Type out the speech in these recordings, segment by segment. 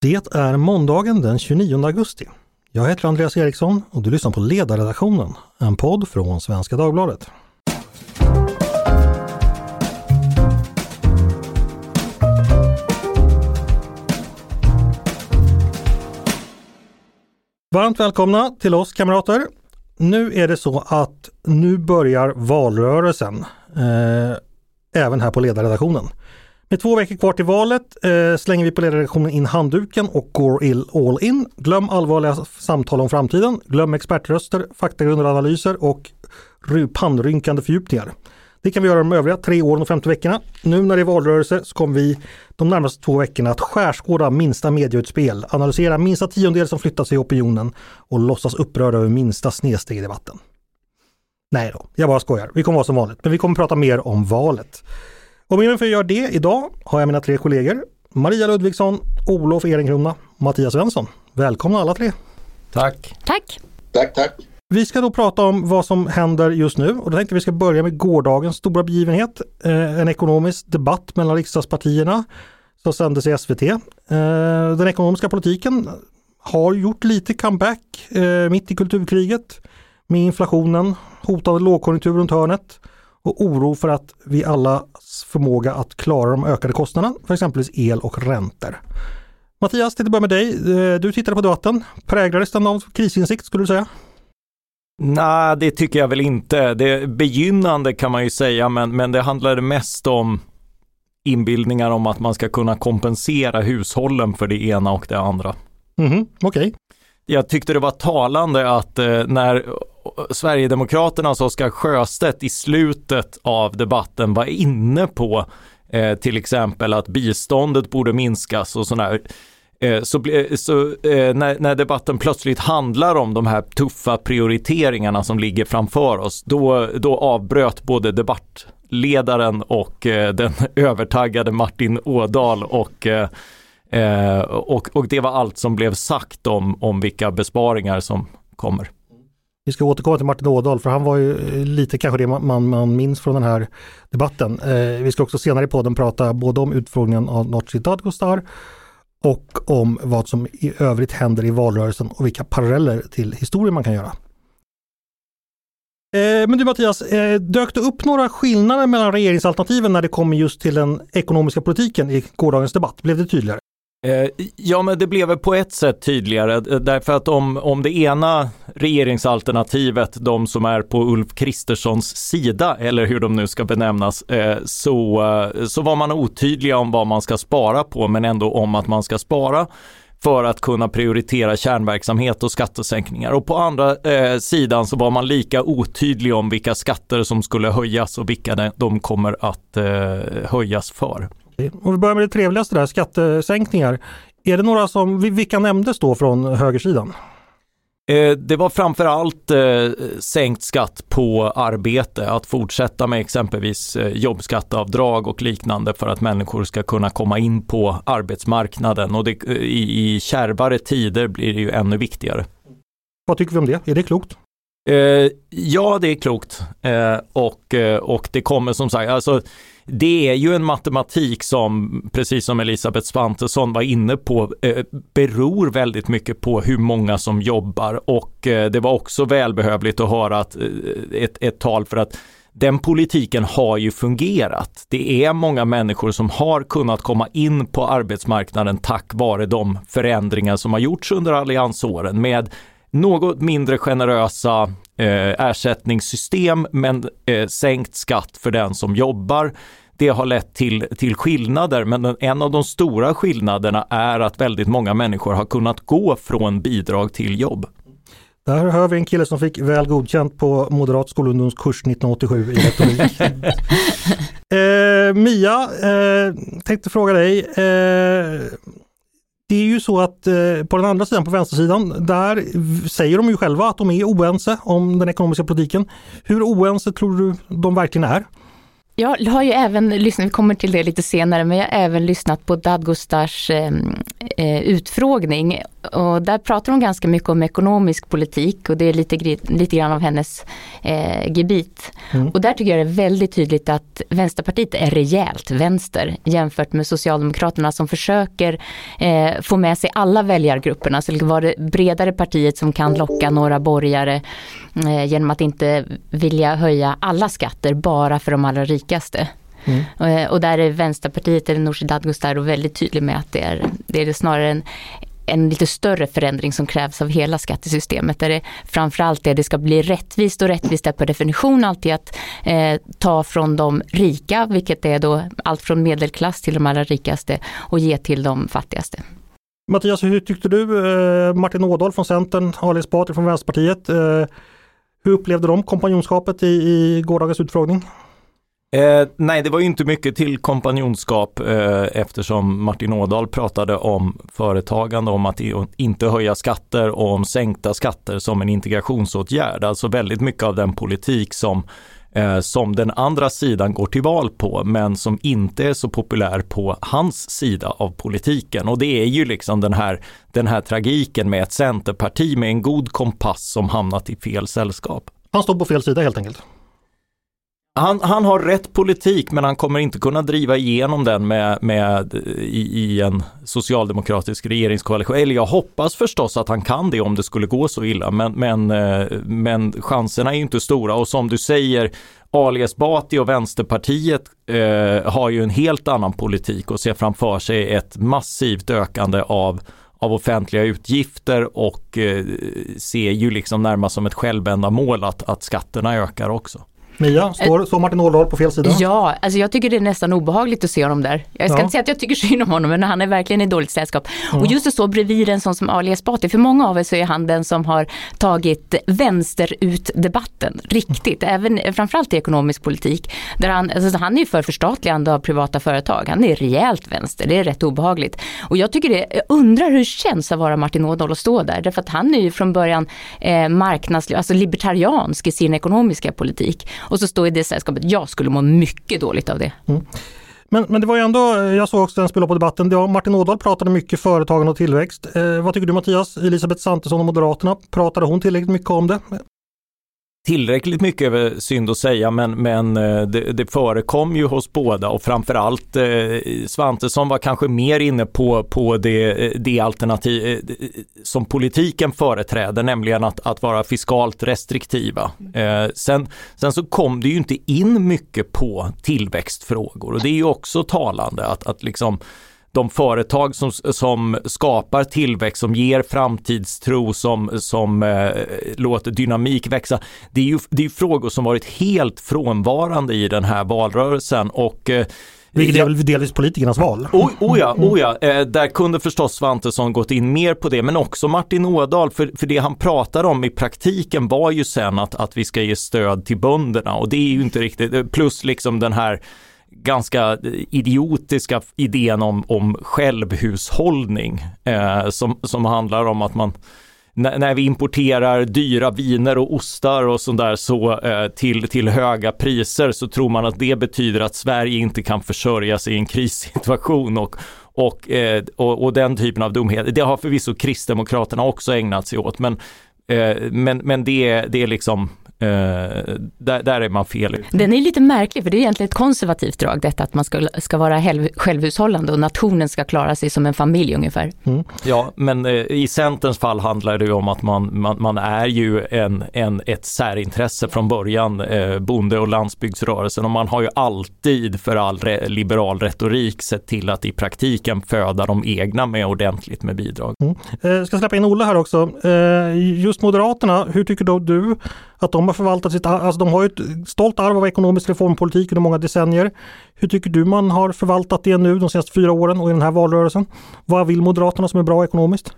Det är måndagen den 29 augusti. Jag heter Andreas Eriksson och du lyssnar på Ledarredaktionen, en podd från Svenska Dagbladet. Varmt välkomna till oss kamrater. Nu är det så att nu börjar valrörelsen, eh, även här på ledarredaktionen. Med två veckor kvar till valet eh, slänger vi på ledarredaktionen in handduken och går all in. Glöm allvarliga samtal om framtiden, glöm expertröster, faktagrundade analyser och pannrynkande fördjupningar. Det kan vi göra de övriga tre åren och 50 veckorna. Nu när det är valrörelse så kommer vi de närmaste två veckorna att skärskåda minsta medieutspel, analysera minsta tiondel som flyttas i opinionen och låtsas upprörda över minsta snedsteg i debatten. Nej då, jag bara skojar. Vi kommer vara som vanligt, men vi kommer prata mer om valet. Och med mig för att göra det idag har jag mina tre kollegor Maria Ludvigsson, Olof Ehrenkrona, Mattias Svensson. Välkomna alla tre! Tack! Tack! Tack, tack! Vi ska då prata om vad som händer just nu och då tänkte vi ska börja med gårdagens stora begivenhet. Eh, en ekonomisk debatt mellan riksdagspartierna som sändes i SVT. Eh, den ekonomiska politiken har gjort lite comeback eh, mitt i kulturkriget med inflationen, hotande lågkonjunktur runt hörnet och oro för att vi allas förmåga att klara de ökade kostnaderna för exempelvis el och räntor. Mattias, till att börja med dig. Eh, du tittade på debatten. Präglades den av krisinsikt skulle du säga? Nej, det tycker jag väl inte. Det begynnande kan man ju säga, men, men det handlade mest om inbildningar om att man ska kunna kompensera hushållen för det ena och det andra. Mm, Okej. Okay. Jag tyckte det var talande att eh, när eh, Sverigedemokraternas alltså Oskar Sjöstedt i slutet av debatten var inne på eh, till exempel att biståndet borde minskas och sådär. Eh, så, eh, så eh, när, när, debatten plötsligt handlar om de här tuffa prioriteringarna som ligger framför oss, då, då avbröt både debattledaren och eh, den övertaggade Martin Ådal och eh, eh, och, och det var allt som blev sagt om, om vilka besparingar som kommer. Vi ska återkomma till Martin Ådahl för han var ju eh, lite kanske det man, man minns från den här debatten. Eh, vi ska också senare i podden prata både om utfrågningen av Nooshi Dadgostar och om vad som i övrigt händer i valrörelsen och vilka paralleller till historien man kan göra. Eh, men du Mattias, eh, dök det upp några skillnader mellan regeringsalternativen när det kommer just till den ekonomiska politiken i gårdagens debatt? Blev det tydligare? Eh, ja, men det blev på ett sätt tydligare eh, därför att om, om det ena regeringsalternativet, de som är på Ulf Kristerssons sida eller hur de nu ska benämnas, eh, så, så var man otydliga om vad man ska spara på men ändå om att man ska spara för att kunna prioritera kärnverksamhet och skattesänkningar. Och på andra eh, sidan så var man lika otydlig om vilka skatter som skulle höjas och vilka de kommer att eh, höjas för. Om vi börjar med det trevligaste där, skattesänkningar. Är det några som, vilka nämndes då från högersidan? Eh, det var framförallt eh, sänkt skatt på arbete, att fortsätta med exempelvis eh, jobbskatteavdrag och liknande för att människor ska kunna komma in på arbetsmarknaden och det, i, i kärvare tider blir det ju ännu viktigare. Vad tycker vi om det? Är det klokt? Eh, ja, det är klokt eh, och, eh, och det kommer som sagt, alltså det är ju en matematik som, precis som Elisabeth Svantesson var inne på, eh, beror väldigt mycket på hur många som jobbar och eh, det var också välbehövligt att höra att, eh, ett, ett tal för att den politiken har ju fungerat. Det är många människor som har kunnat komma in på arbetsmarknaden tack vare de förändringar som har gjorts under alliansåren med något mindre generösa eh, ersättningssystem men eh, sänkt skatt för den som jobbar. Det har lett till, till skillnader, men en av de stora skillnaderna är att väldigt många människor har kunnat gå från bidrag till jobb. Där hör vi en kille som fick väl godkänt på Moderat skolungdomskurs 1987 i retorik. eh, Mia, eh, tänkte fråga dig. Eh, det är ju så att eh, på den andra sidan, på vänstersidan, där säger de ju själva att de är oense om den ekonomiska politiken. Hur oense tror du de verkligen är? Jag har ju även lyssnat, vi kommer till det lite senare, men jag har även lyssnat på Dadgostars eh, eh, utfrågning. Och där pratar hon ganska mycket om ekonomisk politik och det är lite, lite grann av hennes eh, gebit. Mm. Och där tycker jag det är väldigt tydligt att Vänsterpartiet är rejält vänster jämfört med Socialdemokraterna som försöker eh, få med sig alla väljargrupperna. Så det var det bredare partiet som kan locka några borgare genom att inte vilja höja alla skatter bara för de allra rikaste. Mm. Eh, och där är Vänsterpartiet, eller Nooshi Dadgostar, väldigt tydlig med att det är, det är snarare en, en lite större förändring som krävs av hela skattesystemet. Där det framförallt är det ska bli rättvist och rättvist är per definition alltid att eh, ta från de rika, vilket är då allt från medelklass till de allra rikaste och ge till de fattigaste. Mattias, hur tyckte du eh, Martin Ådahl från Centern, Ali Esbati från Vänsterpartiet, eh, hur upplevde de kompanjonskapet i, i gårdagens utfrågning? Eh, nej, det var ju inte mycket till kompanjonskap eh, eftersom Martin Ådahl pratade om företagande, om att inte höja skatter och om sänkta skatter som en integrationsåtgärd. Alltså väldigt mycket av den politik som eh, som den andra sidan går till val på, men som inte är så populär på hans sida av politiken. Och det är ju liksom den här, den här tragiken med ett centerparti med en god kompass som hamnat i fel sällskap. Han står på fel sida helt enkelt. Han, han, har rätt politik men han kommer inte kunna driva igenom den med, med i, i, en socialdemokratisk regeringskoalition. Eller jag hoppas förstås att han kan det om det skulle gå så illa men, men, eh, men chanserna är inte stora och som du säger Ali Esbati och Vänsterpartiet eh, har ju en helt annan politik och ser framför sig ett massivt ökande av av offentliga utgifter och eh, ser ju liksom närmast som ett självändamål att, att skatterna ökar också. Mia, står, står Martin Ådahl på fel sida? Ja, alltså jag tycker det är nästan obehagligt att se honom där. Jag ska ja. inte säga att jag tycker synd om honom, men han är verkligen i dåligt sällskap. Ja. Och just att stå bredvid en sån som Ali Esbati, för många av oss är han den som har tagit vänsterut-debatten, riktigt, även framförallt i ekonomisk politik. Där han, alltså han är ju för förstatligande av privata företag, han är rejält vänster, det är rätt obehagligt. Och jag tycker det, jag undrar hur det känns att vara Martin Ådahl och stå där, därför att han är ju från början eh, marknads, alltså libertariansk i sin ekonomiska politik. Och så står i det sällskapet, jag skulle må mycket dåligt av det. Mm. Men, men det var ju ändå, eh, jag såg också den spela på debatten, det var Martin Ådahl pratade mycket företagande och tillväxt. Eh, vad tycker du Mattias? Elisabeth Santesson och Moderaterna, pratade hon tillräckligt mycket om det? Tillräckligt mycket synd att säga, men, men eh, det, det förekom ju hos båda och framförallt eh, Svantesson var kanske mer inne på, på det, eh, det alternativ eh, som politiken företräder, nämligen att, att vara fiskalt restriktiva. Eh, sen, sen så kom det ju inte in mycket på tillväxtfrågor och det är ju också talande att, att liksom de företag som, som skapar tillväxt, som ger framtidstro, som, som eh, låter dynamik växa. Det är ju det är frågor som varit helt frånvarande i den här valrörelsen och eh, vilket är väl delvis politikernas val. Oh, oh ja, oh ja. Eh, där kunde förstås Svantesson gått in mer på det, men också Martin Ådahl, för, för det han pratar om i praktiken var ju sen att, att vi ska ge stöd till bönderna och det är ju inte riktigt, eh, plus liksom den här ganska idiotiska idén om, om självhushållning eh, som, som handlar om att man när vi importerar dyra viner och ostar och sånt där så eh, till, till höga priser så tror man att det betyder att Sverige inte kan försörja sig i en krissituation och, och, eh, och, och, den typen av dumheter. Det har förvisso Kristdemokraterna också ägnat sig åt men, eh, men, men det, det är liksom där, där, är man fel Den är lite märklig för det är egentligen ett konservativt drag detta att man ska, ska vara självhushållande och nationen ska klara sig som en familj ungefär. Mm. Ja, men eh, i Centerns fall handlar det om att man, man, man är ju en, en, ett särintresse från början, eh, bonde och landsbygdsrörelsen och man har ju alltid för all re, liberal retorik sett till att i praktiken föda de egna med ordentligt med bidrag. Mm. Eh, ska släppa in Olle här också. Eh, just Moderaterna, hur tycker då du att de har förvaltat sitt, alltså de har ett stolt arv av ekonomisk reformpolitik under många decennier. Hur tycker du man har förvaltat det nu de senaste fyra åren och i den här valrörelsen? Vad vill Moderaterna som är bra ekonomiskt?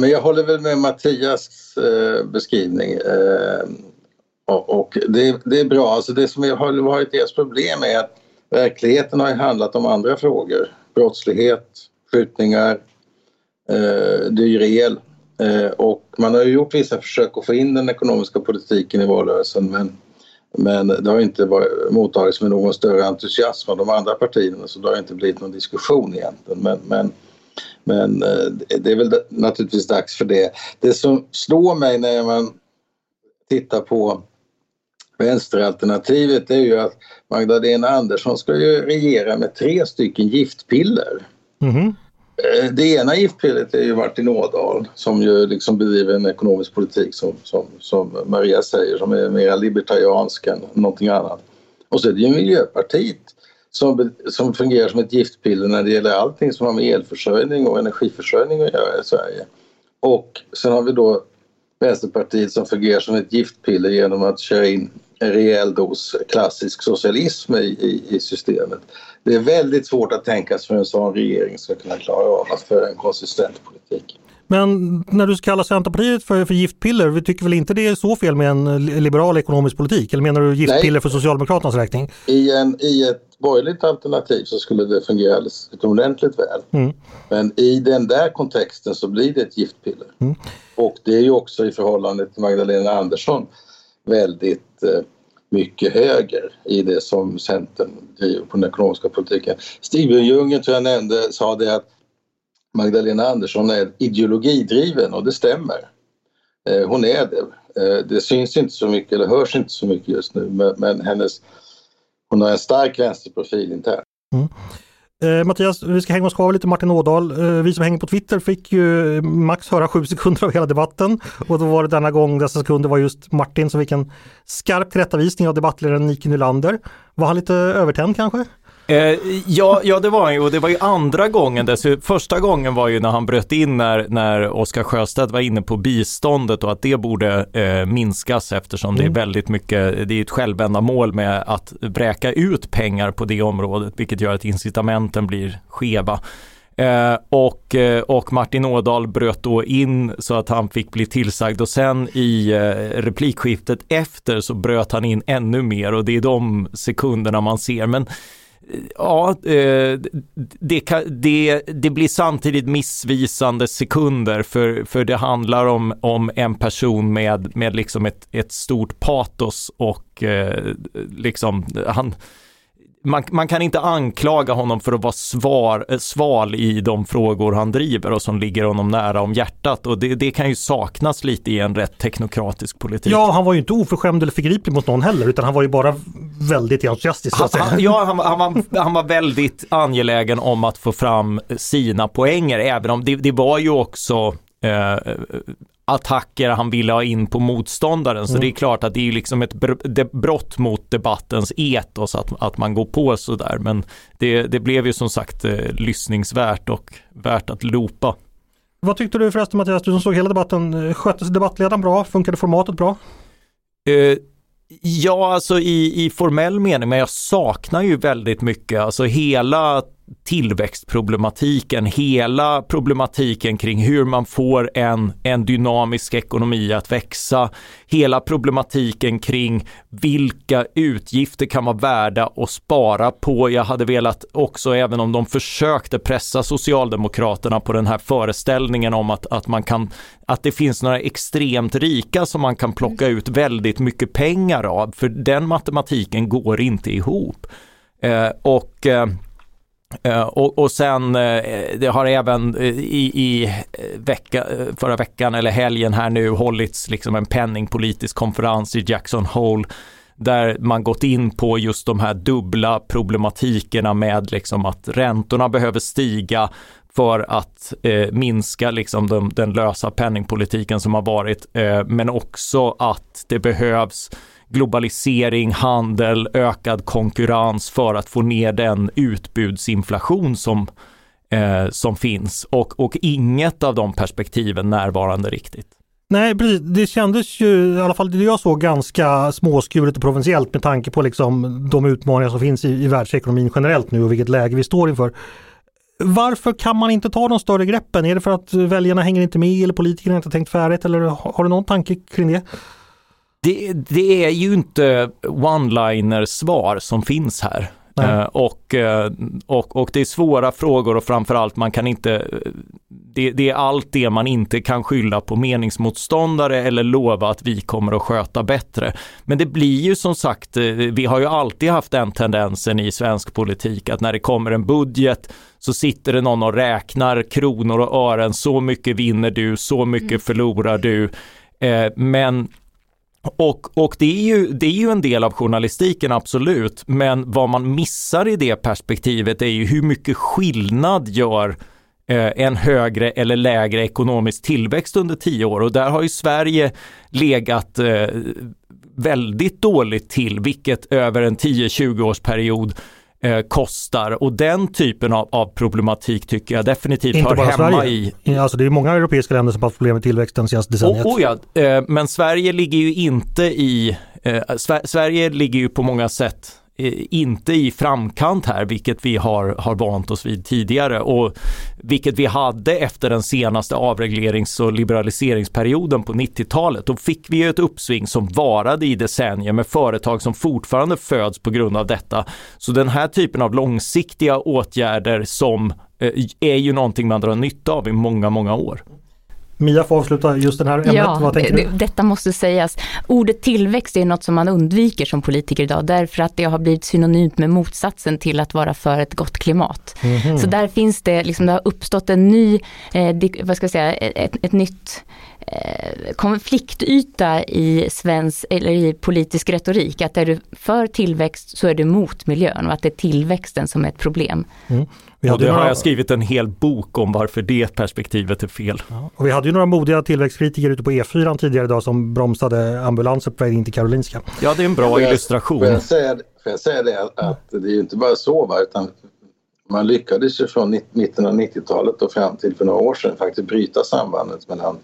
Men jag håller väl med Mattias eh, beskrivning. Eh, och, och det, det, är bra. Alltså det som har varit deras problem är att verkligheten har handlat om andra frågor. Brottslighet, skjutningar, eh, dyr el Eh, och man har ju gjort vissa försök att få in den ekonomiska politiken i valrörelsen men Men det har inte mottagits med någon större entusiasm av de andra partierna så det har inte blivit någon diskussion egentligen. Men, men, men eh, det är väl naturligtvis dags för det. Det som slår mig när man tittar på vänsteralternativet är ju att Magdalena Andersson ska ju regera med tre stycken giftpiller. Mm. Eh, det ena giftpillret är ju Martin Ådahl som ju liksom bedriver en ekonomisk politik som, som, som Maria säger som är mer libertariansk än någonting annat. Och så är det ju Miljöpartiet som, som fungerar som ett giftpiller när det gäller allting som har med elförsörjning och energiförsörjning att göra i Sverige. Och sen har vi då Vänsterpartiet som fungerar som ett giftpiller genom att köra in en rejäl dos klassisk socialism i, i, i, systemet. Det är väldigt svårt att tänka sig hur en sån regering ska kunna klara av att föra en konsistent politik. Men när du kallar Centerpartiet för, för giftpiller, vi tycker väl inte det är så fel med en liberal ekonomisk politik? Eller menar du giftpiller Nej. för Socialdemokraternas räkning? I, en, I ett borgerligt alternativ så skulle det fungera alldeles utomordentligt väl. Mm. Men i den där kontexten så blir det ett giftpiller. Mm. Och det är ju också i förhållande till Magdalena Andersson väldigt eh, mycket höger i det som Centern driver på den ekonomiska politiken. Steven Ljungen, tror jag nämnde, sa det att Magdalena Andersson är ideologidriven och det stämmer. Eh, hon är det. Eh, det syns inte så mycket eller hörs inte så mycket just nu men hennes, hon har en stark vänsterprofil internt. Mm. Eh, Mattias, vi ska hänga oss kvar lite Martin Ådahl. Eh, vi som hänger på Twitter fick ju max höra sju sekunder av hela debatten och då var det denna gång dessa sekunder var just Martin som fick en skarp tillrättavisning av debattledaren Nike Nylander. Var han lite övertänd kanske? Eh, ja, ja, det var han ju och det var ju andra gången. Dess, första gången var ju när han bröt in när, när Oskar Sjöstedt var inne på biståndet och att det borde eh, minskas eftersom mm. det är mm. väldigt mycket, det är ett självändamål med att bräka ut pengar på det området vilket gör att incitamenten blir skeva. Eh, och, eh, och Martin Ådahl bröt då in så att han fick bli tillsagd och sen i eh, replikskiftet efter så bröt han in ännu mer och det är de sekunderna man ser. Men Ja, eh, det, det, det, blir samtidigt missvisande sekunder för, för det handlar om, om en person med, med liksom ett, ett stort patos och eh, liksom han, man, man, kan inte anklaga honom för att vara svar, eh, sval i de frågor han driver och som ligger honom nära om hjärtat och det, det, kan ju saknas lite i en rätt teknokratisk politik. Ja, han var ju inte oförskämd eller förgriplig mot någon heller utan han var ju bara väldigt entusiastisk. Han, han, ja, han, han, var, han var väldigt angelägen om att få fram sina poänger även om det, det var ju också eh, attacker han ville ha in på motståndaren. Så mm. det är klart att det är liksom ett brott mot debattens etos att, att man går på sådär. Men det, det blev ju som sagt eh, lyssningsvärt och värt att loopa. Vad tyckte du förresten Mattias, du som såg hela debatten, eh, skötte sig debattledaren bra? Funkade formatet bra? Eh, ja, alltså i, i formell mening, men jag saknar ju väldigt mycket, alltså hela tillväxtproblematiken, hela problematiken kring hur man får en, en dynamisk ekonomi att växa, hela problematiken kring vilka utgifter kan vara värda att spara på. Jag hade velat också, även om de försökte pressa Socialdemokraterna på den här föreställningen om att, att man kan, att det finns några extremt rika som man kan plocka ut väldigt mycket pengar av, för den matematiken går inte ihop. Eh, och eh, Eh, och, och, sen, eh, det har även eh, i, i vecka, förra veckan eller helgen här nu hållits liksom en penningpolitisk konferens i Jackson Hole där man gått in på just de här dubbla problematikerna med liksom att räntorna behöver stiga för att eh, minska liksom de, den lösa penningpolitiken som har varit, eh, men också att det behövs globalisering, handel, ökad konkurrens för att få ner den utbudsinflation som, eh, som finns och, och inget av de perspektiven närvarande riktigt. Nej, precis. Det kändes ju, i alla fall det jag såg, ganska småskuret och provinsiellt med tanke på liksom de utmaningar som finns i, i världsekonomin generellt nu och vilket läge vi står inför. Varför kan man inte ta de större greppen? Är det för att väljarna hänger inte med eller politikerna inte tänkt färdigt eller har du någon tanke kring det? Det, det är ju inte one-liner svar som finns här. Eh, och, eh, och, och det är svåra frågor och framförallt man kan inte, det, det, är allt det man inte kan skylla på meningsmotståndare eller lova att vi kommer att sköta bättre. Men det blir ju som sagt, eh, vi har ju alltid haft den tendensen i svensk politik att när det kommer en budget så sitter det någon och räknar kronor och ören, så mycket vinner du, så mycket mm. förlorar du. Men och, och det, är ju, det är ju en del av journalistiken, absolut. Men vad man missar i det perspektivet är ju hur mycket skillnad gör eh, en högre eller lägre ekonomisk tillväxt under tio år. Och där har ju Sverige legat eh, väldigt dåligt till, vilket över en 10-20 års period eh, kostar och den typen av, av problematik tycker jag definitivt Inte hör hemma Sverige. i... Alltså det är många europeiska länder som har haft problem med tillväxten senaste decenniet. Oh, oh ja, eh, men Sverige ligger ju inte i... Eh, Sverige ligger ju på många sätt Eh, inte i framkant här, vilket vi har, har vant oss vid tidigare och vilket vi hade efter den senaste avreglerings och liberaliseringsperioden på 90-talet. Då fick vi ett uppsving som varade i decennier med företag som fortfarande föds på grund av detta. Så den här typen av långsiktiga åtgärder som eh, är ju någonting man drar nytta av i många, många år. Mia får avsluta just den här ämnet. Ja, Vad tänker du? Detta måste sägas. Ordet tillväxt är något som man undviker som politiker idag därför att det har blivit synonymt med motsatsen till att vara för ett gott klimat. Mm -hmm. Så där finns det, liksom, det har uppstått en ny, eh, vad ska jag säga, ett, ett nytt Eh, konfliktyta i svensk, eller i politisk retorik. Att är du för tillväxt så är du mot miljön och att det är tillväxten som är ett problem. Mm. Vi och det några... har jag skrivit en hel bok om varför det perspektivet är fel. Ja. Och vi hade ju några modiga tillväxtkritiker ute på E4 tidigare idag som bromsade ambulanser på väg in till Karolinska. Ja, det är en bra jag, illustration. Får jag säga, får jag säga det att det är ju inte bara så, va, utan man lyckades ju från mitten av 90-talet och fram till för några år sedan faktiskt bryta sambandet mellan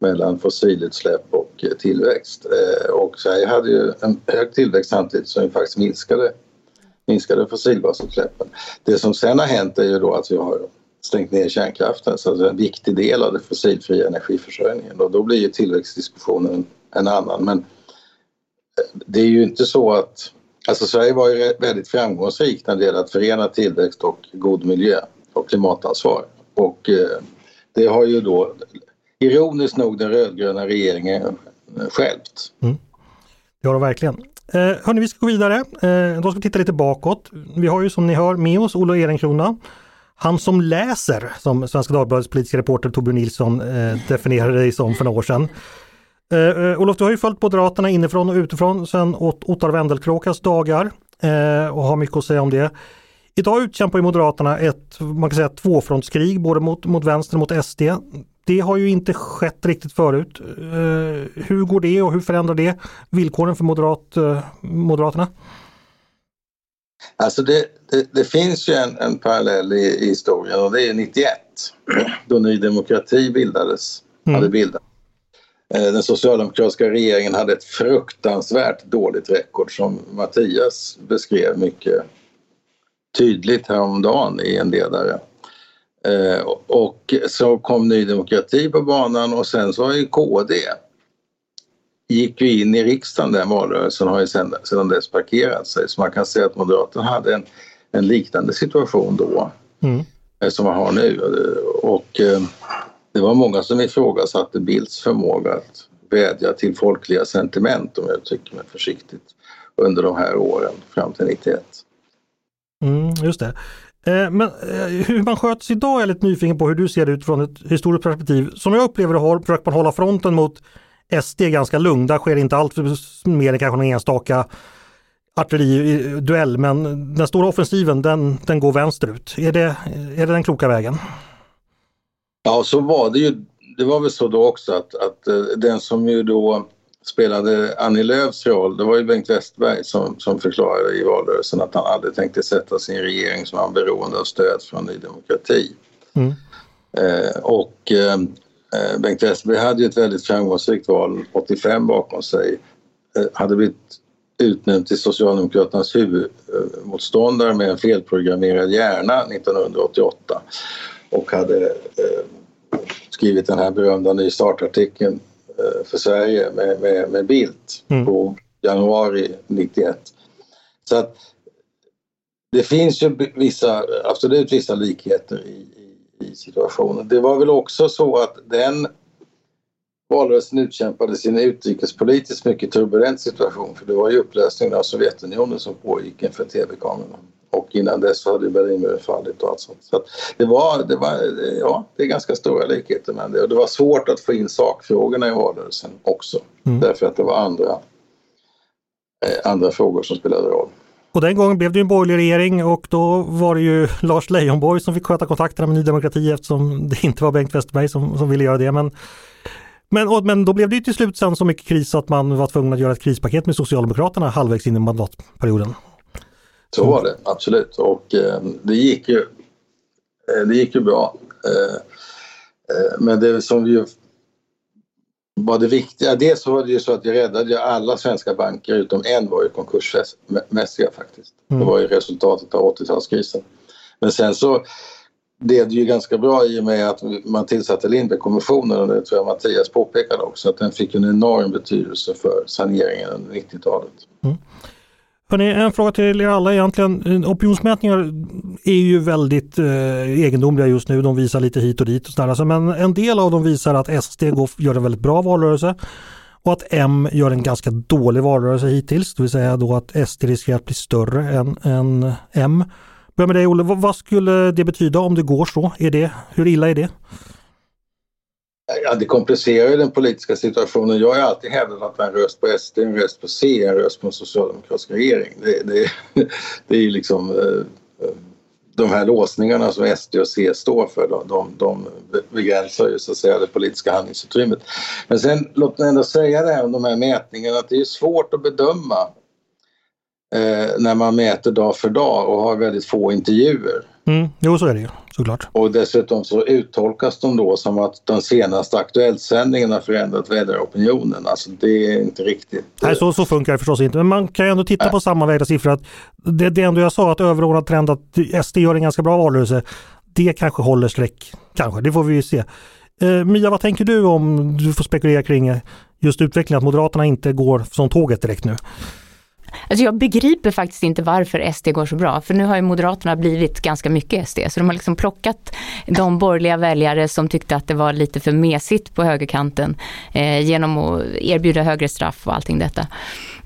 mellan fossilutsläpp och eh, tillväxt. Eh, och Sverige hade ju en hög tillväxt samtidigt som vi faktiskt minskade, minskade fossilgasutsläppen. Det som sen har hänt är ju då att vi har stängt ner kärnkraften, så det är en viktig del av den fossilfria energiförsörjningen och då blir ju tillväxtdiskussionen en annan. Men eh, det är ju inte så att Alltså Sverige var ju väldigt framgångsrikt när det gäller att förena tillväxt och god miljö och klimatansvar. Och eh, det har ju då ironiskt nog den rödgröna regeringen skälpt. Mm. Det har de verkligen. Eh, hörni, vi ska gå vidare. Eh, då ska vi titta lite bakåt. Vi har ju som ni hör med oss Olof Ehrencrona. Han som läser, som Svenska Dagbladets politiska reporter Torbjörn Nilsson eh, definierade dig som för några år sedan. Eh, eh, Olof, du har ju följt Moderaterna inifrån och utifrån sedan Ottar Wendelkråkas dagar eh, och har mycket att säga om det. Idag utkämpar ju Moderaterna ett man kan säga, tvåfrontskrig både mot, mot vänster och mot SD det har ju inte skett riktigt förut. Eh, hur går det och hur förändrar det villkoren för moderat, eh, Moderaterna? Alltså det, det, det finns ju en, en parallell i, i, historien och det är 91 då Ny Demokrati bildades. Mm. Hade bildat. Eh, den socialdemokratiska regeringen hade ett fruktansvärt dåligt rekord som Mattias beskrev mycket tydligt häromdagen i en ledare. Eh, och så kom Ny Demokrati på banan och sen så har ju KD gick ju in i riksdagen den valrörelsen har ju sedan, sedan dess parkerat sig. Så man kan säga att Moderaterna hade en, en liknande situation då mm. eh, som man har nu. Och eh, det var många som ifrågasatte Bildts förmåga att vädja till folkliga sentiment om jag uttrycker mig försiktigt under de här åren fram till 91. Mm, just det. Eh, men eh, hur man sköts idag är jag lite nyfiken på hur du ser det utifrån ett historiskt perspektiv. Som jag upplever det har, försöker man hålla fronten mot SD ganska lugn. Där sker inte allt mer än kanske någon enstaka artilleriduell eh, men den stora offensiven den, den går vänsterut. Är det, är det den kloka vägen? Ja så var det ju. Det var väl så då också att, att den som ju då spelade Annie Lööfs roll, det var ju Bengt Westerberg som, som förklarade i valrörelsen att han aldrig tänkte sätta sin regering som var beroende av stöd från Ny Demokrati. Mm. Eh, och eh, Bengt Westerberg hade ju ett väldigt framgångsrikt val 85 bakom sig. Eh, hade blivit utnämnd till Socialdemokraternas huvudmotståndare med en felprogrammerad hjärna 1988 och hade eh, skrivit den här berömda ny startartikeln Eh, för Sverige med, med, med Bildt mm. på januari 91. Så att det finns ju vissa, absolut vissa likheter i, i, i situationen. Det var väl också så att den valrörelsen utkämpades i en utrikespolitiskt mycket turbulent situation för det var ju upplösningen av Sovjetunionen som pågick inför tv-kamerorna. Och innan dess så hade Berlinmuren fallit och allt sånt. Så det var, det var, ja, det är ganska stora likheter men det, och det var svårt att få in sakfrågorna i valrörelsen också. Mm. Därför att det var andra, eh, andra frågor som spelade roll. Och den gången blev det en borgerlig regering och då var det ju Lars Leijonborg som fick sköta kontakterna med Ny Demokrati eftersom det inte var Bengt Westerberg som, som ville göra det. Men, men, och, men då blev det ju till slut sen så mycket kris att man var tvungen att göra ett krispaket med Socialdemokraterna halvvägs in i mandatperioden. Så var det absolut och eh, det gick ju eh, det gick ju bra. Eh, eh men det som ju var det viktiga, dels så var det ju så att jag räddade alla svenska banker utom en var ju konkursmässiga faktiskt. Mm. Det var ju resultatet av 80-talskrisen. Men sen så blev det ju ganska bra i och med att man tillsatte Lindbeckkommissionen och det tror jag Mattias påpekade också att den fick en enorm betydelse för saneringen under 90-talet. Mm. Hörrni, en fråga till er alla egentligen. Opinionsmätningar är ju väldigt eh, egendomliga just nu. De visar lite hit och dit och sådär. Alltså, men en del av dem visar att SD går, gör en väldigt bra valrörelse och att M gör en ganska dålig valrörelse hittills. Det vill säga då att SD riskerar att bli större än, än M. Börja med dig Olle, vad, vad skulle det betyda om det går så? Är det, hur illa är det? Ja, det komplicerar ju den politiska situationen. Jag har alltid hävdat att en röst på SD, en röst på C, en röst på en socialdemokratisk regering. Det, det, det är ju liksom eh, de här låsningarna som SD och C står för, de, de, de begränsar ju så att säga det politiska handlingsutrymmet. Men sen låt mig ändå säga det här om de här mätningarna att det är svårt att bedöma eh, när man mäter dag för dag och har väldigt få intervjuer. Mm, jo, så är det ju såklart. Och dessutom så uttolkas de då som att den senaste Aktuelltsändningen har förändrat väljaropinionen. Alltså det är inte riktigt... Nej, så, så funkar det förstås inte. Men man kan ju ändå titta Nej. på sammanvägda siffror. Att det, det ändå jag sa, att överordnad trend att SD gör en ganska bra valrörelse. Det kanske håller streck. Kanske, det får vi ju se. Eh, Mia, vad tänker du om du får spekulera kring just utvecklingen, att Moderaterna inte går som tåget direkt nu? Alltså jag begriper faktiskt inte varför SD går så bra, för nu har ju Moderaterna blivit ganska mycket SD, så de har liksom plockat de borgerliga väljare som tyckte att det var lite för mesigt på högerkanten eh, genom att erbjuda högre straff och allting detta.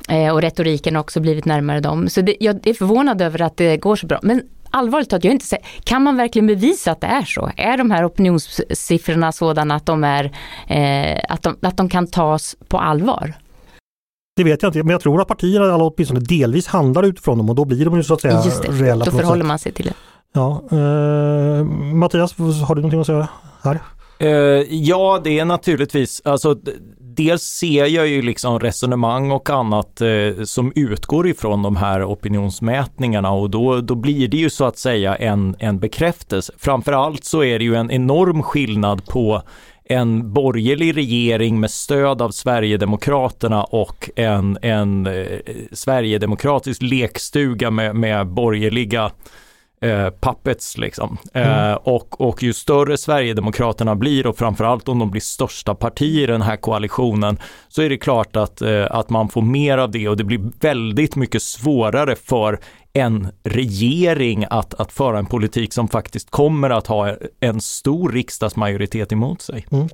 Eh, och retoriken har också blivit närmare dem. Så det, jag är förvånad över att det går så bra. Men allvarligt talat, jag inte säger, kan man verkligen bevisa att det är så? Är de här opinionssiffrorna sådana att de, är, eh, att de, att de kan tas på allvar? Det vet jag inte, men jag tror att partierna alla åtminstone delvis handlar utifrån dem och då blir de ju så att säga Just det, reella. Då förhåller man sig till det. Ja, eh, Mattias, har du någonting att säga här? Uh, ja, det är naturligtvis, alltså dels ser jag ju liksom resonemang och annat eh, som utgår ifrån de här opinionsmätningarna och då, då blir det ju så att säga en, en bekräftelse. Framförallt så är det ju en enorm skillnad på en borgerlig regering med stöd av Sverigedemokraterna och en, en eh, Sverigedemokratisk lekstuga med, med borgerliga eh, puppets liksom. Eh, mm. Och, och ju större Sverigedemokraterna blir och framförallt om de blir största parti i den här koalitionen så är det klart att, eh, att man får mer av det och det blir väldigt mycket svårare för en regering att, att föra en politik som faktiskt kommer att ha en stor riksdagsmajoritet emot sig. Mm.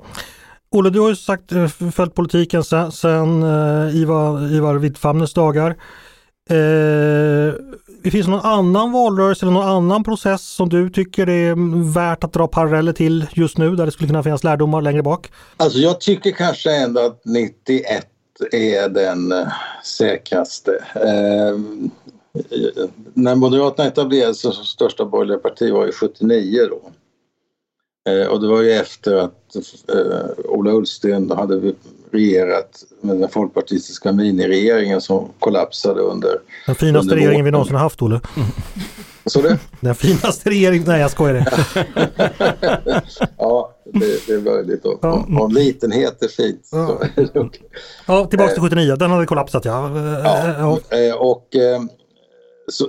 Olle, du har ju sagt eh, följt politiken sedan, sedan uh, Ivar, Ivar Wittfamnes dagar. Uh, det finns någon annan valrörelse eller någon annan process som du tycker är värt att dra paralleller till just nu där det skulle kunna finnas lärdomar längre bak? Alltså jag tycker kanske ändå att 91 är den uh, säkraste. Uh, när Moderaterna etablerades som största borgerliga parti var ju 79 då. Eh, och det var ju efter att eh, Ola Ullsten hade regerat med den folkpartistiska miniregeringen som kollapsade under... Den finaste under regeringen vi någonsin har haft, Olle. Så det? Den finaste regeringen, nej jag skojar. ja, det, det är möjligt. Och, ja. om, om litenhet är fint. Ja. ja, tillbaka till 79, den hade kollapsat ja. ja. ja. Och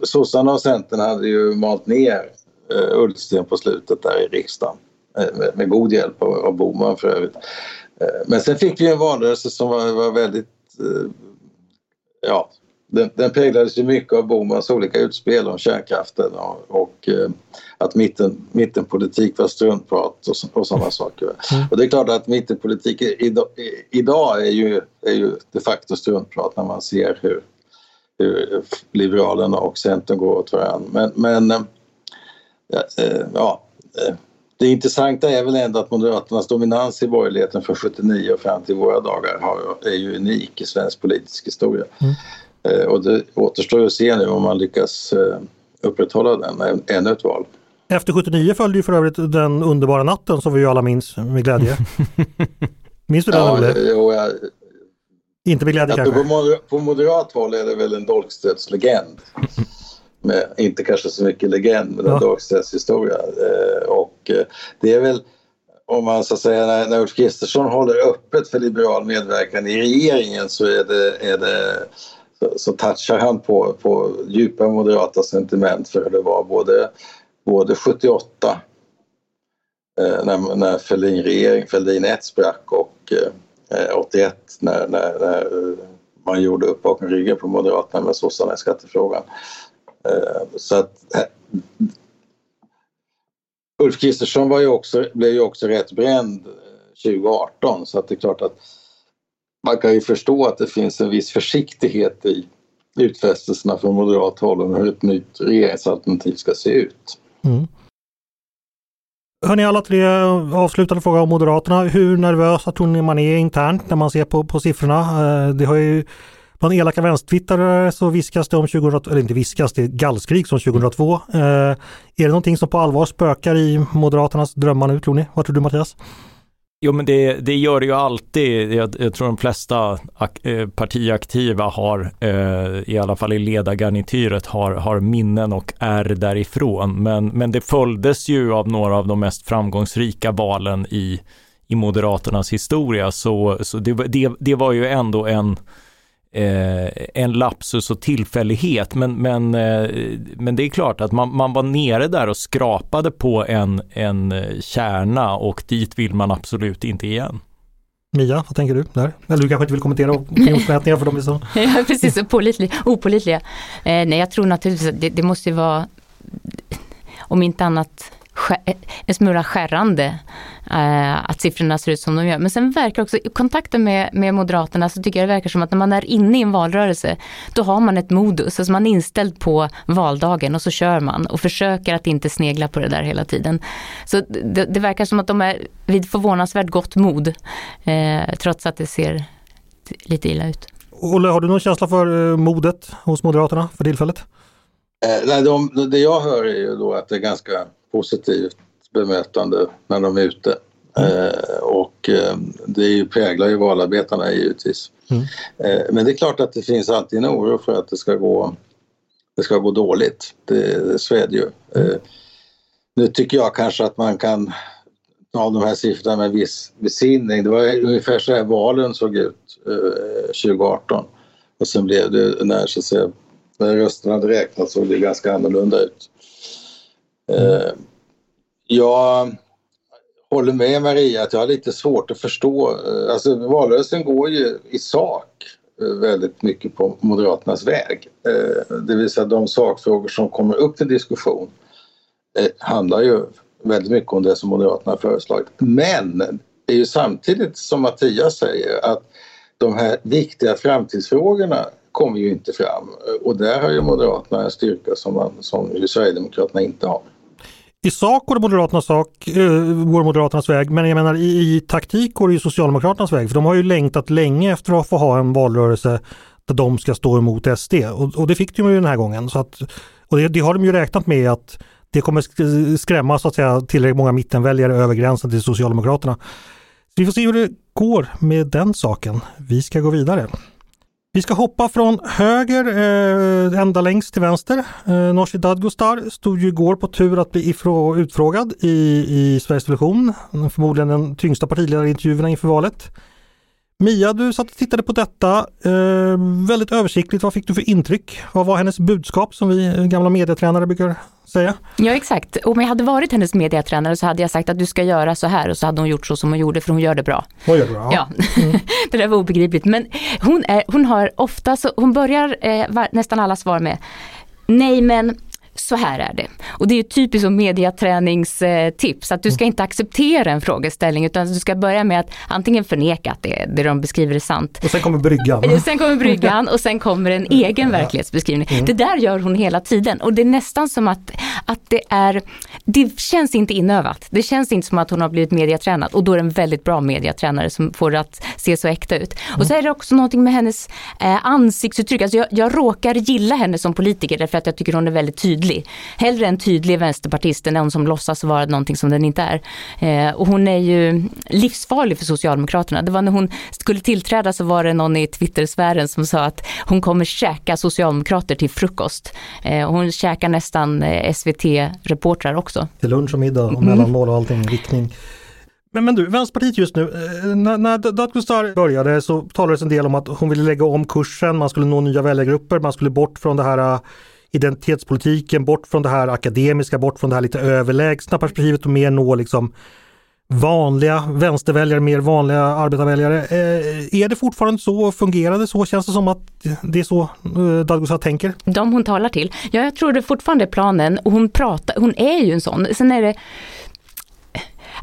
sossarna och Centern hade ju malt ner uh, Ullsten på slutet där i riksdagen. Uh, med, med, god hjälp av, av Boman för övrigt. Uh, men sen fick vi en valrörelse som var, var väldigt, uh, ja, den, den präglades ju mycket av Bomans olika utspel om kärnkraften och, och eh, att mitten, mittenpolitik var struntprat och, och sådana saker. Mm. Och det är klart att mittenpolitik idag, idag är, ju, är ju de facto struntprat när man ser hur Liberalerna och Centern går åt varandra. Men, men eh, ja, eh, det intressanta är väl ändå att Moderaternas dominans i borgerligheten från 79 och fram till våra dagar har, är ju unik i svensk politisk historia. Mm. Eh, och det återstår att se nu om man lyckas eh, upprätthålla den ännu ett val. Efter 79 följde ju för övrigt den underbara natten som vi alla minns med glädje. minns du den ja, Olle? Jo, jag, Inte glädje kanske? På, moder, på moderat håll är det väl en dolkstötslegend. Med, inte kanske så mycket legend men en ja. dolkstötshistoria. Eh, och det är väl om man så att säga när, när Ulf Kristersson håller öppet för liberal medverkan i regeringen så är det, är det så, så touchar han på, på djupa moderata sentiment för det var både, både 78 eh, när, när Fälldin regering, Fälldin 1 sprack och eh, Eh, 81 när, när, när, man gjorde upp bakom ryggen på Moderaterna med sossarna i skattefrågan. Eh, så att eh, Ulf Kristersson var ju också, blev ju också rätt bränd 2018 så att det är klart att man kan ju förstå att det finns en viss försiktighet i utfästelserna från moderat håll om hur ett nytt regeringsalternativ ska se ut. Mm. Hörni alla tre, avslutande fråga om Moderaterna. Hur nervösa tror ni man är internt när man ser på, på siffrorna? Eh, det har ju Bland elaka vänstertwittrare så viskas det om 2002, eller inte viskas, det är gallskrik som 2002. Eh, är det någonting som på allvar spökar i Moderaternas drömmar nu tror ni? Vad tror du Mattias? Jo men det, det gör det ju alltid. Jag, jag tror de flesta eh, partiaktiva har, eh, i alla fall i ledargarnityret, har, har minnen och är därifrån. Men, men det följdes ju av några av de mest framgångsrika valen i, i Moderaternas historia. Så, så det, det, det var ju ändå en eh, en lapsus och tillfällighet. Men, men, eh, men det är klart att man, man var nere där och skrapade på en, en eh, kärna och dit vill man absolut inte igen. Mia, vad tänker du där? Eller du kanske inte vill kommentera opinionsmätningar för de är så... ja, precis, opålitliga. opålitliga. Eh, nej, jag tror naturligtvis att det, det måste vara, om inte annat en smula skärrande eh, att siffrorna ser ut som de gör. Men sen verkar också, i kontakten med, med Moderaterna så tycker jag det verkar som att när man är inne i en valrörelse då har man ett modus, alltså man är inställd på valdagen och så kör man och försöker att inte snegla på det där hela tiden. Så det, det verkar som att de är vid förvånansvärt gott mod eh, trots att det ser lite illa ut. Olle, har du någon känsla för eh, modet hos Moderaterna för tillfället? Eh, nej, de, det jag hör är ju då att det är ganska positivt bemötande när de är ute. Mm. Eh, och eh, det präglar ju valarbetarna givetvis. Mm. Eh, men det är klart att det finns alltid en oro för att det ska gå, det ska gå dåligt. Det, så är det ju. Mm. nu tycker jag kanske att man kan ta de här siffrorna med viss besinning. Det var ungefär så här valen såg ut 2018. Och sen blev det när, så att säga, när rösterna hade räknats såg det ganska annorlunda ut. Eh, jag håller med Maria att jag har lite svårt att förstå. Eh, alltså valrörelsen går ju i sak eh, väldigt mycket på Moderaternas väg. Eh, det vill säga de sakfrågor som kommer upp till diskussion handlar ju väldigt mycket om det som Moderaterna har föreslagit. Men det är ju samtidigt som Mattias säger att de här viktiga framtidsfrågorna kommer ju inte fram och där har ju Moderaterna en styrka som, man, som ju Sverigedemokraterna inte har. I sak går Moderaternas, sak, eh, går Moderaternas väg, men jag menar i, i taktik går det ju Socialdemokraternas väg. För de har ju längtat länge efter att få ha en valrörelse där de ska stå emot SD. Och, och det fick de ju den här gången. Så att, och det, det, har de ju räknat med att det kommer skrämma så att säga, tillräckligt många mittenväljare över gränsen till Socialdemokraterna. Så vi får se hur det går med den saken. Vi ska gå vidare. Vi ska hoppa från höger eh, ända längst till vänster. Eh, Nooshi Dadgostar stod ju igår på tur att bli utfrågad i, i Sveriges Television. Förmodligen den tyngsta partiledarintervjuerna inför valet. Mia, du satt och tittade på detta. Eh, väldigt översiktligt. Vad fick du för intryck? Vad var hennes budskap som vi gamla medietränare brukar säga? Ja exakt. Om jag hade varit hennes medietränare så hade jag sagt att du ska göra så här och så hade hon gjort så som hon gjorde för hon gör det bra. Hon gör det bra. Ja, mm. det där var obegripligt. Men hon, är, hon har ofta, så, hon börjar eh, nästan alla svar med Nej men så här är det. Och det är typiskt som mediaträningstips, att du ska inte acceptera en frågeställning utan du ska börja med att antingen förneka att det, det de beskriver är sant. Och sen kommer bryggan. Sen kommer bryggan och sen kommer en egen verklighetsbeskrivning. Mm. Det där gör hon hela tiden och det är nästan som att, att det är, det känns inte inövat. Det känns inte som att hon har blivit mediatränad och då är det en väldigt bra mediatränare som får det att se så äkta ut. Och så är det också någonting med hennes eh, ansiktsuttryck. Alltså jag, jag råkar gilla henne som politiker därför att jag tycker hon är väldigt tydlig tydlig. Hellre en tydlig vänsterpartist än någon som låtsas vara någonting som den inte är. Eh, och hon är ju livsfarlig för Socialdemokraterna. Det var när hon skulle tillträda så var det någon i Twittersfären som sa att hon kommer käka socialdemokrater till frukost. Eh, och hon käkar nästan eh, SVT-reportrar också. Till lunch och middag och mm. mellanmål och allting, riktning. Men, men du, Vänsterpartiet just nu, eh, när, när Datustar började så talades en del om att hon ville lägga om kursen, man skulle nå nya väljargrupper, man skulle bort från det här identitetspolitiken, bort från det här akademiska, bort från det här lite överlägsna perspektivet och mer nå liksom vanliga vänsterväljare, mer vanliga arbetarväljare. Eh, är det fortfarande så? Fungerar det så? Känns det som att det är så eh, Dadgostar tänker? De hon talar till? Ja, jag tror det fortfarande är planen och hon pratar, hon är ju en sån. Sen är det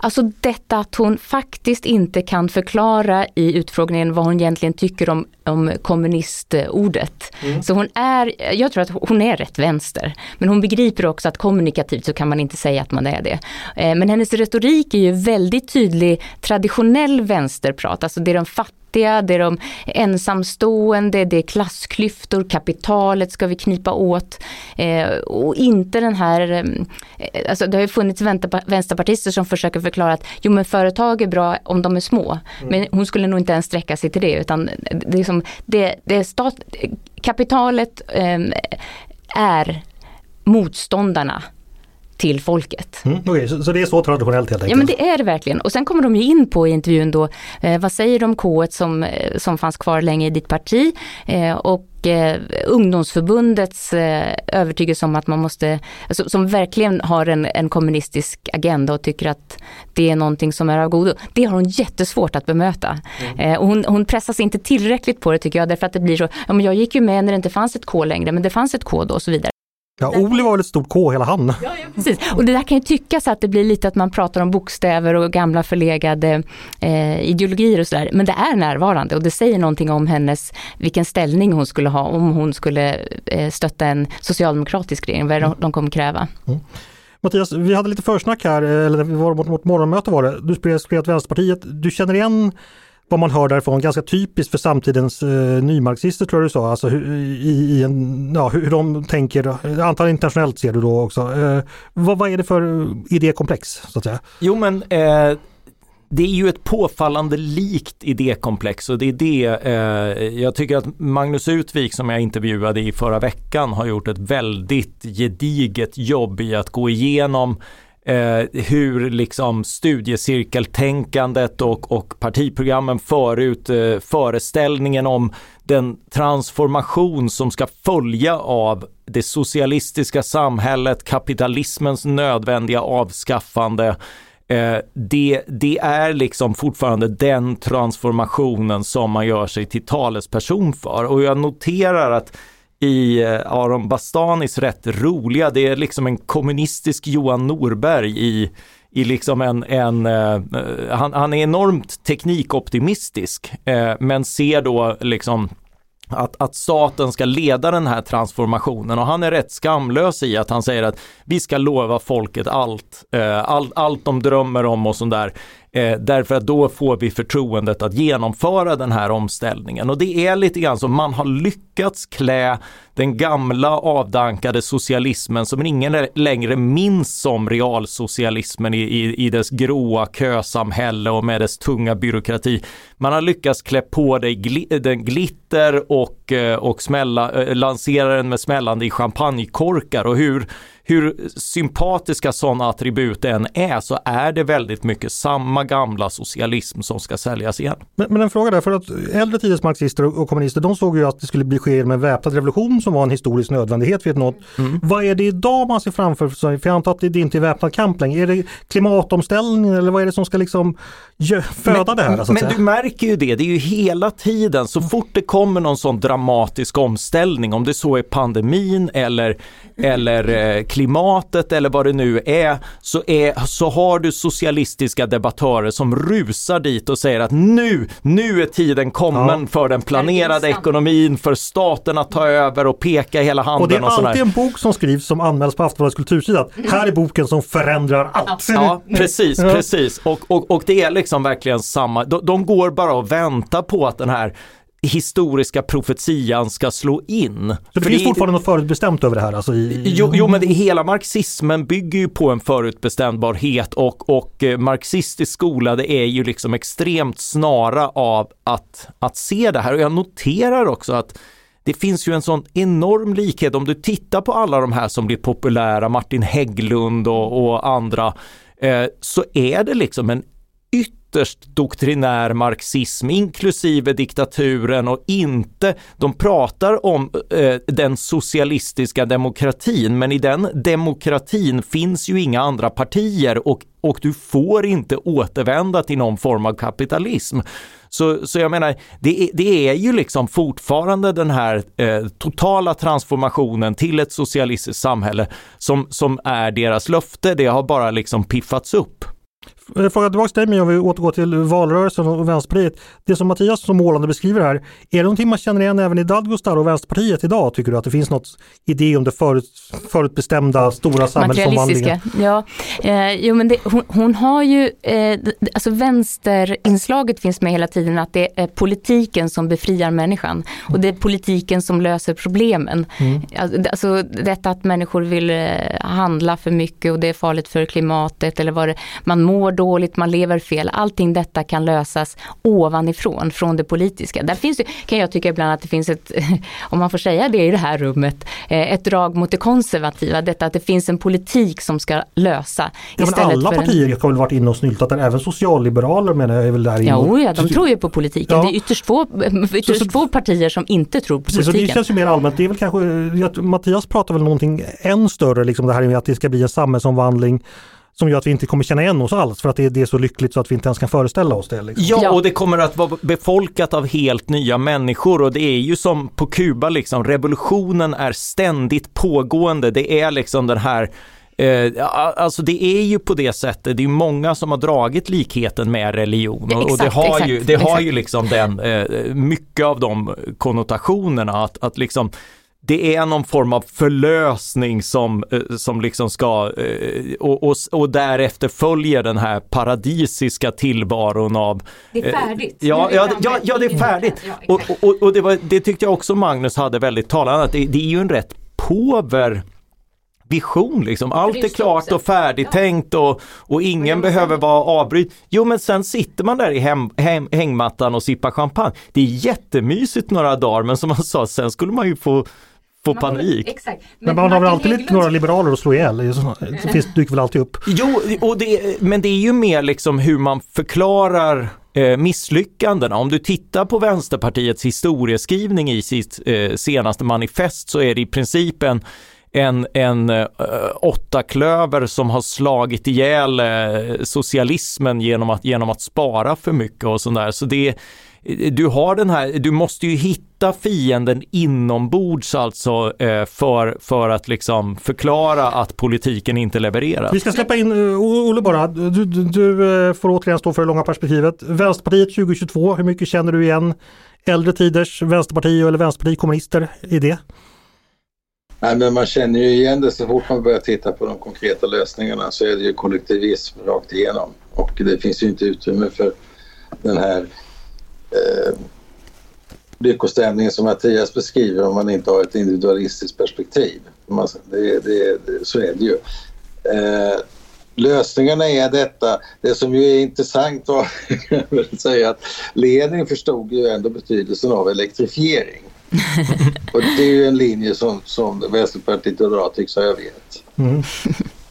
Alltså detta att hon faktiskt inte kan förklara i utfrågningen vad hon egentligen tycker om, om kommunistordet. Mm. Så hon är, jag tror att hon är rätt vänster. Men hon begriper också att kommunikativt så kan man inte säga att man är det. Eh, men hennes retorik är ju väldigt tydlig traditionell vänsterprat, alltså det är de fattiga fattiga, det är de ensamstående, det är klassklyftor, kapitalet ska vi knipa åt. Eh, och inte den här, eh, alltså det har ju funnits vänsterpartister som försöker förklara att jo men företag är bra om de är små. Mm. Men hon skulle nog inte ens sträcka sig till det utan det är, som, det, det är stat, kapitalet eh, är motståndarna till folket. Mm, okay, så, så, det är så traditionellt helt enkelt? Ja men det är det verkligen. Och sen kommer de ju in på i intervjun då, eh, vad säger om K som, eh, som fanns kvar länge i ditt parti? Eh, och eh, ungdomsförbundets eh, övertygelse om att man måste, alltså, som verkligen har en, en kommunistisk agenda och tycker att det är någonting som är av godo. Det har hon jättesvårt att bemöta. Mm. Eh, och hon, hon pressas inte tillräckligt på det tycker jag, därför att det blir så, ja men jag gick ju med när det inte fanns ett K längre, men det fanns ett K då och så vidare. Ja, Oli var väl ett stort K hela han. Ja, ja, precis. Och det där kan ju tyckas att det blir lite att man pratar om bokstäver och gamla förlegade eh, ideologier och sådär. Men det är närvarande och det säger någonting om hennes, vilken ställning hon skulle ha om hon skulle eh, stötta en socialdemokratisk regering, vad mm. de kommer kräva. Mm. Mattias, vi hade lite försnack här, eller vi var mot, mot morgonmöte var det. Du spelade Vänsterpartiet. Du känner igen vad man hör därifrån, ganska typiskt för samtidens eh, nymarxister tror jag du sa, alltså hur, i, i en, ja, hur de tänker, antagligen internationellt ser du då också. Eh, vad, vad är det för idékomplex så att säga? Jo men eh, det är ju ett påfallande likt idékomplex och det är det eh, jag tycker att Magnus Utvik som jag intervjuade i förra veckan har gjort ett väldigt gediget jobb i att gå igenom eh, hur liksom studiecirkeltänkandet och, och partiprogrammen förut, eh, föreställningen om den transformation som ska följa av det socialistiska samhället, kapitalismens nödvändiga avskaffande, Eh, det, det, är liksom fortfarande den transformationen som man gör sig till talesperson för. Och jag noterar att i eh, Aron Bastanis rätt roliga, det är liksom en kommunistisk Johan Norberg i, i liksom en, en uh, han, han, är enormt teknikoptimistisk uh, men ser då liksom att, att staten ska leda den här transformationen och han är rätt skamlös i att han säger att vi ska lova folket allt, uh, all, allt de drömmer om och sånt där. Eh, därför att då får vi förtroendet att genomföra den här omställningen. Och det är lite grann som man har lyckats klä den gamla avdankade socialismen som ingen längre minns som realsocialismen i, i, i dess gråa kösamhälle och med dess tunga byråkrati. Man har lyckats klä på dig gl den glitter och, eh, och smälla, eh, lansera den med smällande i champagnekorkar och hur hur sympatiska sådana attribut än är så är det väldigt mycket samma gamla socialism som ska säljas igen. Men, men en fråga där, för att äldre tiders marxister och kommunister de såg ju att det skulle bli ske med en väpnad revolution som var en historisk nödvändighet vid något. Mm. Vad är det idag man ser framför sig? För jag antar att det inte är väpnad kamp längre. Är det klimatomställning eller vad är det som ska liksom föda men, det här? Så men du märker ju det, det är ju hela tiden så fort det kommer någon sån dramatisk omställning, om det så är pandemin eller, eller eh, klimatet eller vad det nu är, så, är, så har du socialistiska debattörer som rusar dit och säger att nu, nu är tiden kommen ja. för den planerade ekonomin, för staten att ta över och peka hela handen. Och det är alltid en bok som skrivs som anmäls på Aftonbladets kultursida. Här är boken som förändrar allt. Ja, precis, precis. Och, och, och det är liksom verkligen samma, de, de går bara och väntar på att den här historiska profetian ska slå in. Så det finns fortfarande något förutbestämt över det här? Alltså i... jo, jo, men det, hela marxismen bygger ju på en förutbestämbarhet och, och eh, marxistisk skola det är ju liksom extremt snara av att, att se det här och jag noterar också att det finns ju en sån enorm likhet om du tittar på alla de här som blir populära, Martin Hägglund och, och andra, eh, så är det liksom en ytterst doktrinär marxism inklusive diktaturen och inte, de pratar om eh, den socialistiska demokratin men i den demokratin finns ju inga andra partier och, och du får inte återvända till någon form av kapitalism. Så, så jag menar, det är, det är ju liksom fortfarande den här eh, totala transformationen till ett socialistiskt samhälle som, som är deras löfte. Det har bara liksom piffats upp. Eh, fråga tillbaka till dig men jag vill återgå till valrörelsen och Vänsterpartiet. Det som Mattias så målande beskriver här, är det någonting man känner igen även i Dadgostar och Vänsterpartiet idag? Tycker du att det finns något idé om det förut, förutbestämda stora samhällsomvandlingen? Ja, eh, jo men det, hon, hon, har ju, eh, alltså vänsterinslaget finns med hela tiden att det är politiken som befriar människan och det är politiken som löser problemen. Mm. Alltså, detta att människor vill eh, handla för mycket och det är farligt för klimatet eller vad det, man mår dåligt, man lever fel. Allting detta kan lösas ovanifrån, från det politiska. Där finns, kan jag tycka ibland att det finns ett, om man får säga det i det här rummet, eh, ett drag mot det konservativa. Detta att det finns en politik som ska lösa. Ja, men alla partier en... har väl varit inne och snyltat där, även socialliberaler menar jag är väl där inne. Ja, ja, de tror ju på politiken. Ja. Det är ytterst få, ytterst så, få partier som inte tror på politiken. Så det känns ju mer allmänt, det är väl kanske, Mattias pratar väl någonting än större, liksom det här med att det ska bli en samhällsomvandling som gör att vi inte kommer känna igen oss alls för att det, är så lyckligt så att vi inte ens kan föreställa oss det. Liksom. Ja, och det kommer att vara befolkat av helt nya människor och det är ju som på Kuba liksom, revolutionen är ständigt pågående. Det är liksom den här Eh, alltså det är ju på det sättet, det är många som har dragit likheten med religion och, exakt, och det har exakt, ju, det exakt. har ju liksom den, eh, mycket av de konnotationerna att, att liksom det är någon form av förlösning som, eh, som liksom ska eh, och, och, och därefter följer den här paradisiska tillvaron av Det är färdigt. Ja, ja, ja, ja, det är färdigt. Och, och, och det, var, det tyckte jag också Magnus hade väldigt talande, att det, det är ju en rätt påver vision liksom. Allt är klart och färdigtänkt och, och ingen behöver vara avbryt. Jo men sen sitter man där i hem, hem, hängmattan och sippar champagne. Det är jättemysigt några dagar men som man sa, sen skulle man ju få få man panik. exakt. Men, men man har väl alltid lite några liberaler att slå ihjäl? Det finns, dyker väl alltid upp? Jo, och det, men det är ju mer liksom hur man förklarar eh, misslyckandena. Om du tittar på Vänsterpartiets historieskrivning i sitt eh, senaste manifest så är det i princip en en, en uh, åtta klöver som har slagit ihjäl uh, socialismen genom att, genom att spara för mycket och sådär. Så det, du har den här, du måste ju hitta fienden inombords alltså eh, för, för att liksom förklara att politiken inte levererar. Vi ska släppa in uh, Olle bara, du, du, du uh, får återigen stå för det långa perspektivet. Vänsterpartiet 2022, hur mycket känner du igen äldre tiders Vänsterparti eller Vänsterparti kommunister i det? Nej, men man känner ju igen det så fort man börjar titta på de konkreta lösningarna så är det ju kollektivism rakt igenom och det finns ju inte utrymme för den här eh, lyckostämningen som Mattias beskriver om man inte har ett individualistiskt perspektiv. Man, det, det, så är det ju. Eh, lösningarna är detta. Det som ju är intressant var att säga att Lenin förstod ju ändå betydelsen av elektrifiering. och det är ju en linje som, som Vänsterpartiet idag tycks ha övergett. Mm.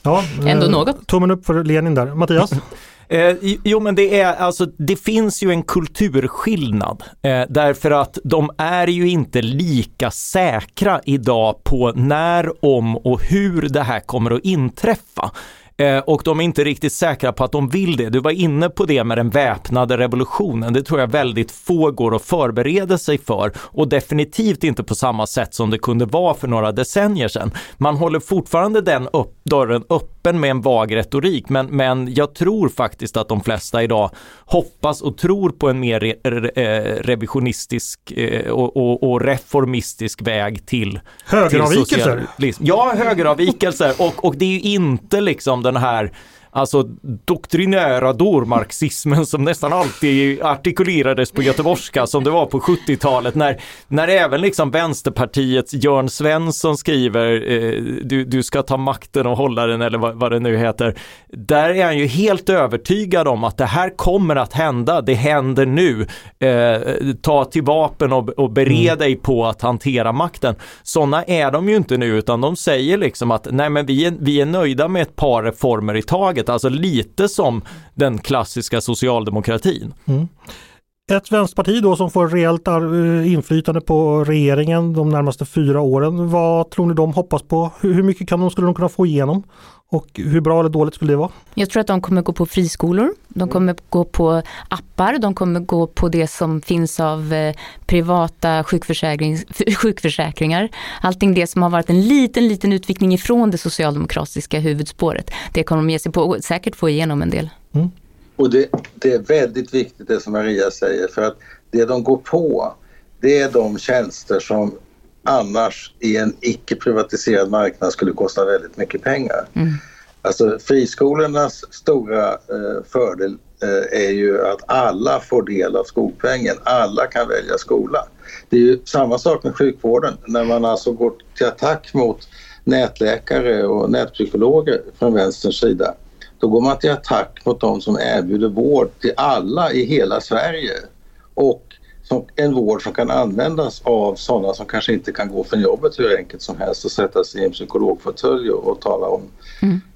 Ja, Ändå eh, något. Tummen upp för Lenin där. Mattias? Eh, jo men det är alltså, det finns ju en kulturskillnad eh, därför att de är ju inte lika säkra idag på när, om och hur det här kommer att inträffa. Eh, och de är inte riktigt säkra på att de vill det. Du var inne på det med den väpnade revolutionen. Det tror jag väldigt få går att förbereda sig för och definitivt inte på samma sätt som det kunde vara för några decennier sedan. Man håller fortfarande den upp, dörren öppen med en vag retorik men, men jag tror faktiskt att de flesta idag hoppas och tror på en mer re, re, eh, revisionistisk eh, och, och, och reformistisk väg till Högeravvikelser? till socialism. Ja, högeravvikelser och, och det är ju inte liksom den här Alltså doktrinära dårmarxismen som nästan alltid artikulerades på göteborgska som det var på 70-talet när, när även liksom Vänsterpartiets Jörn Svensson skriver eh, du, du ska ta makten och hålla den eller vad, vad det nu heter. Där är han ju helt övertygad om att det här kommer att hända, det händer nu. Eh, ta till vapen och, och bered Mm. dig på att hantera makten. Sådana är de ju inte nu utan de säger liksom att nej men vi är, vi är nöjda med ett par reformer i taget, alltså lite som den klassiska socialdemokratin. Mm. Ett vänsterparti då som får rejält eh, inflytande på regeringen de närmaste fyra åren. Vad tror ni de hoppas på? Hur mycket kan de, skulle de kunna få igenom? Och hur bra eller dåligt skulle det vara? Jag tror att de kommer gå på friskolor, de kommer gå på appar, de kommer gå på det som finns av eh, privata sjukförsäkring, sjukförsäkringar. Allting det som har varit en liten, liten utvikning ifrån det socialdemokratiska huvudspåret. Det kommer de ge sig på och säkert få igenom en del. Och det, det är väldigt viktigt det som Maria säger för att det de går på det är de tjänster som annars i en icke privatiserad marknad skulle kosta väldigt mycket pengar. Alltså friskolornas stora eh, fördel eh, är ju att alla får del av skolpengen. Alla kan välja skola. Det är ju samma sak med sjukvården när man alltså går till attack mot nätläkare och nätpsykologer från vänsterns sida. Då går man till attack mot de som erbjuder vård till alla i hela Sverige och som, en vård som kan användas av sådana som kanske inte kan gå från jobbet hur enkelt som helst och sätta sig i en psykologfåtölj och, och tala om,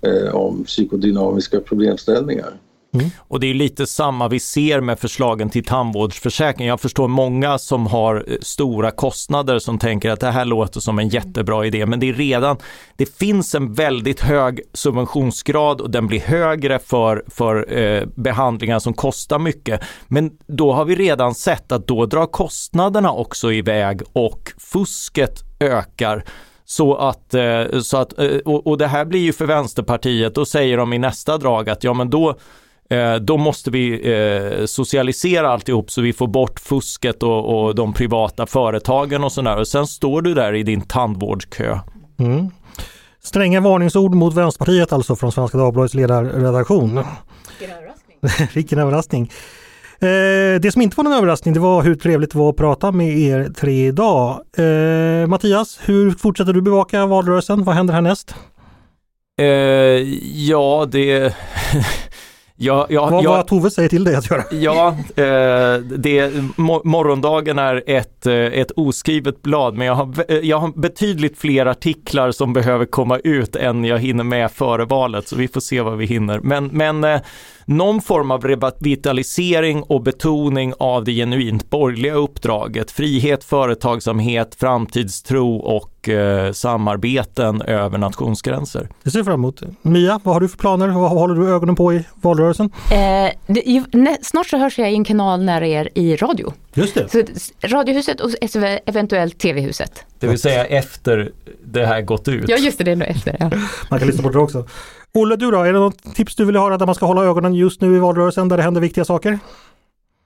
eh, om psykodynamiska problemställningar. Mm. Och det är lite samma vi ser med förslagen till tandvårdsförsäkring. Jag förstår många som har eh, stora kostnader som tänker att det här låter som en jättebra idé, men det är redan, det finns en väldigt hög subventionsgrad och den blir högre för, för eh, behandlingar som kostar mycket. Men då har vi redan sett att då drar kostnaderna också iväg och fusket ökar. Så att, eh, så att eh, och, och det här blir ju för Vänsterpartiet, då säger de i nästa drag att ja men då då måste vi eh, socialisera alltihop så vi får bort fusket och, och de privata företagen och sådär. Och sen står du där i din tandvårdskö. Mm. Stränga varningsord mot Vänsterpartiet alltså från Svenska Dagbladets ledarredaktion. Vilken överraskning. Eh, det som inte var någon överraskning det var hur trevligt det var att prata med er tre idag. Eh, Mattias, hur fortsätter du bevaka valrörelsen? Vad händer härnäst? Eh, ja, det... ja, ja, Vad, ja, vad Tove säger till dig att göra? Ja, eh, det, mo- morgondagen är ett, eh, ett oskrivet blad men jag har, eh, jag har betydligt fler artiklar som behöver komma ut än jag hinner med före valet så vi får se vad vi hinner. Men, men eh, någon form av revitalisering och betoning av det genuint borgerliga uppdraget. Frihet, företagsamhet, framtidstro och eh, samarbeten över nationsgränser. Det ser fram emot. Mia, vad har du för planer? Vad håller du ögonen på i valrörelsen? Eh, det, ju- nä, snart så hörs jag i en kanal nära er i radio. Just det. Så, Radiohuset och eventuellt TV-huset. Det vill säga efter det här gått ut. Ja just det, det är nog efter. Ja. Man kan lyssna på det också. Olle, du då? Är det något tips du vill höra där man ska hålla ögonen just nu i valrörelsen där det händer viktiga saker?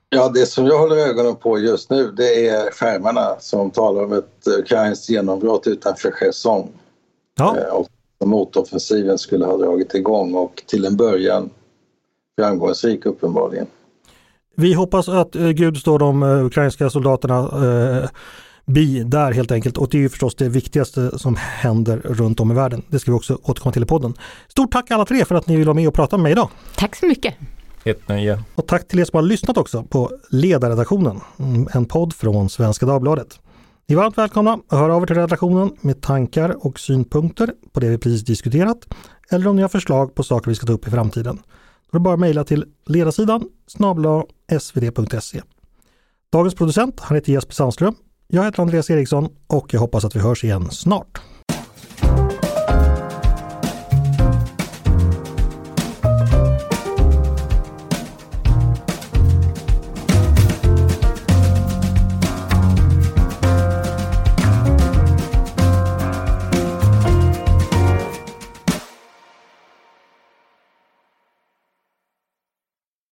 Ja, det som jag håller ögonen på just nu det är skärmarna som talar om ett ukrainskt genombrott utanför Cherson. Ja, Eh, och motoffensiven skulle ha dragit igång och till en början framgångsrik uppenbarligen. Vi hoppas att eh, Gud står de eh, ukrainska soldaterna eh, bi där helt enkelt. Och det är ju förstås det viktigaste som händer runt om i världen. Det ska vi också återkomma till i podden. Stort tack alla tre för att ni vill vara med och prata med mig idag. Tack så mycket. Ett nöje. Och tack till er som har lyssnat också på Ledarredaktionen, mm, en podd från Svenska Dagbladet. Ni är varmt välkomna att höra av er till redaktionen med tankar och synpunkter på det vi precis diskuterat eller om ni har förslag på saker vi ska ta upp i framtiden. Det är bara att mejla till ledarsidan snabla svd.se. Dagens producent, han heter Jesper Sandström. Jag heter Andreas Eriksson och jag hoppas att vi hörs igen snart.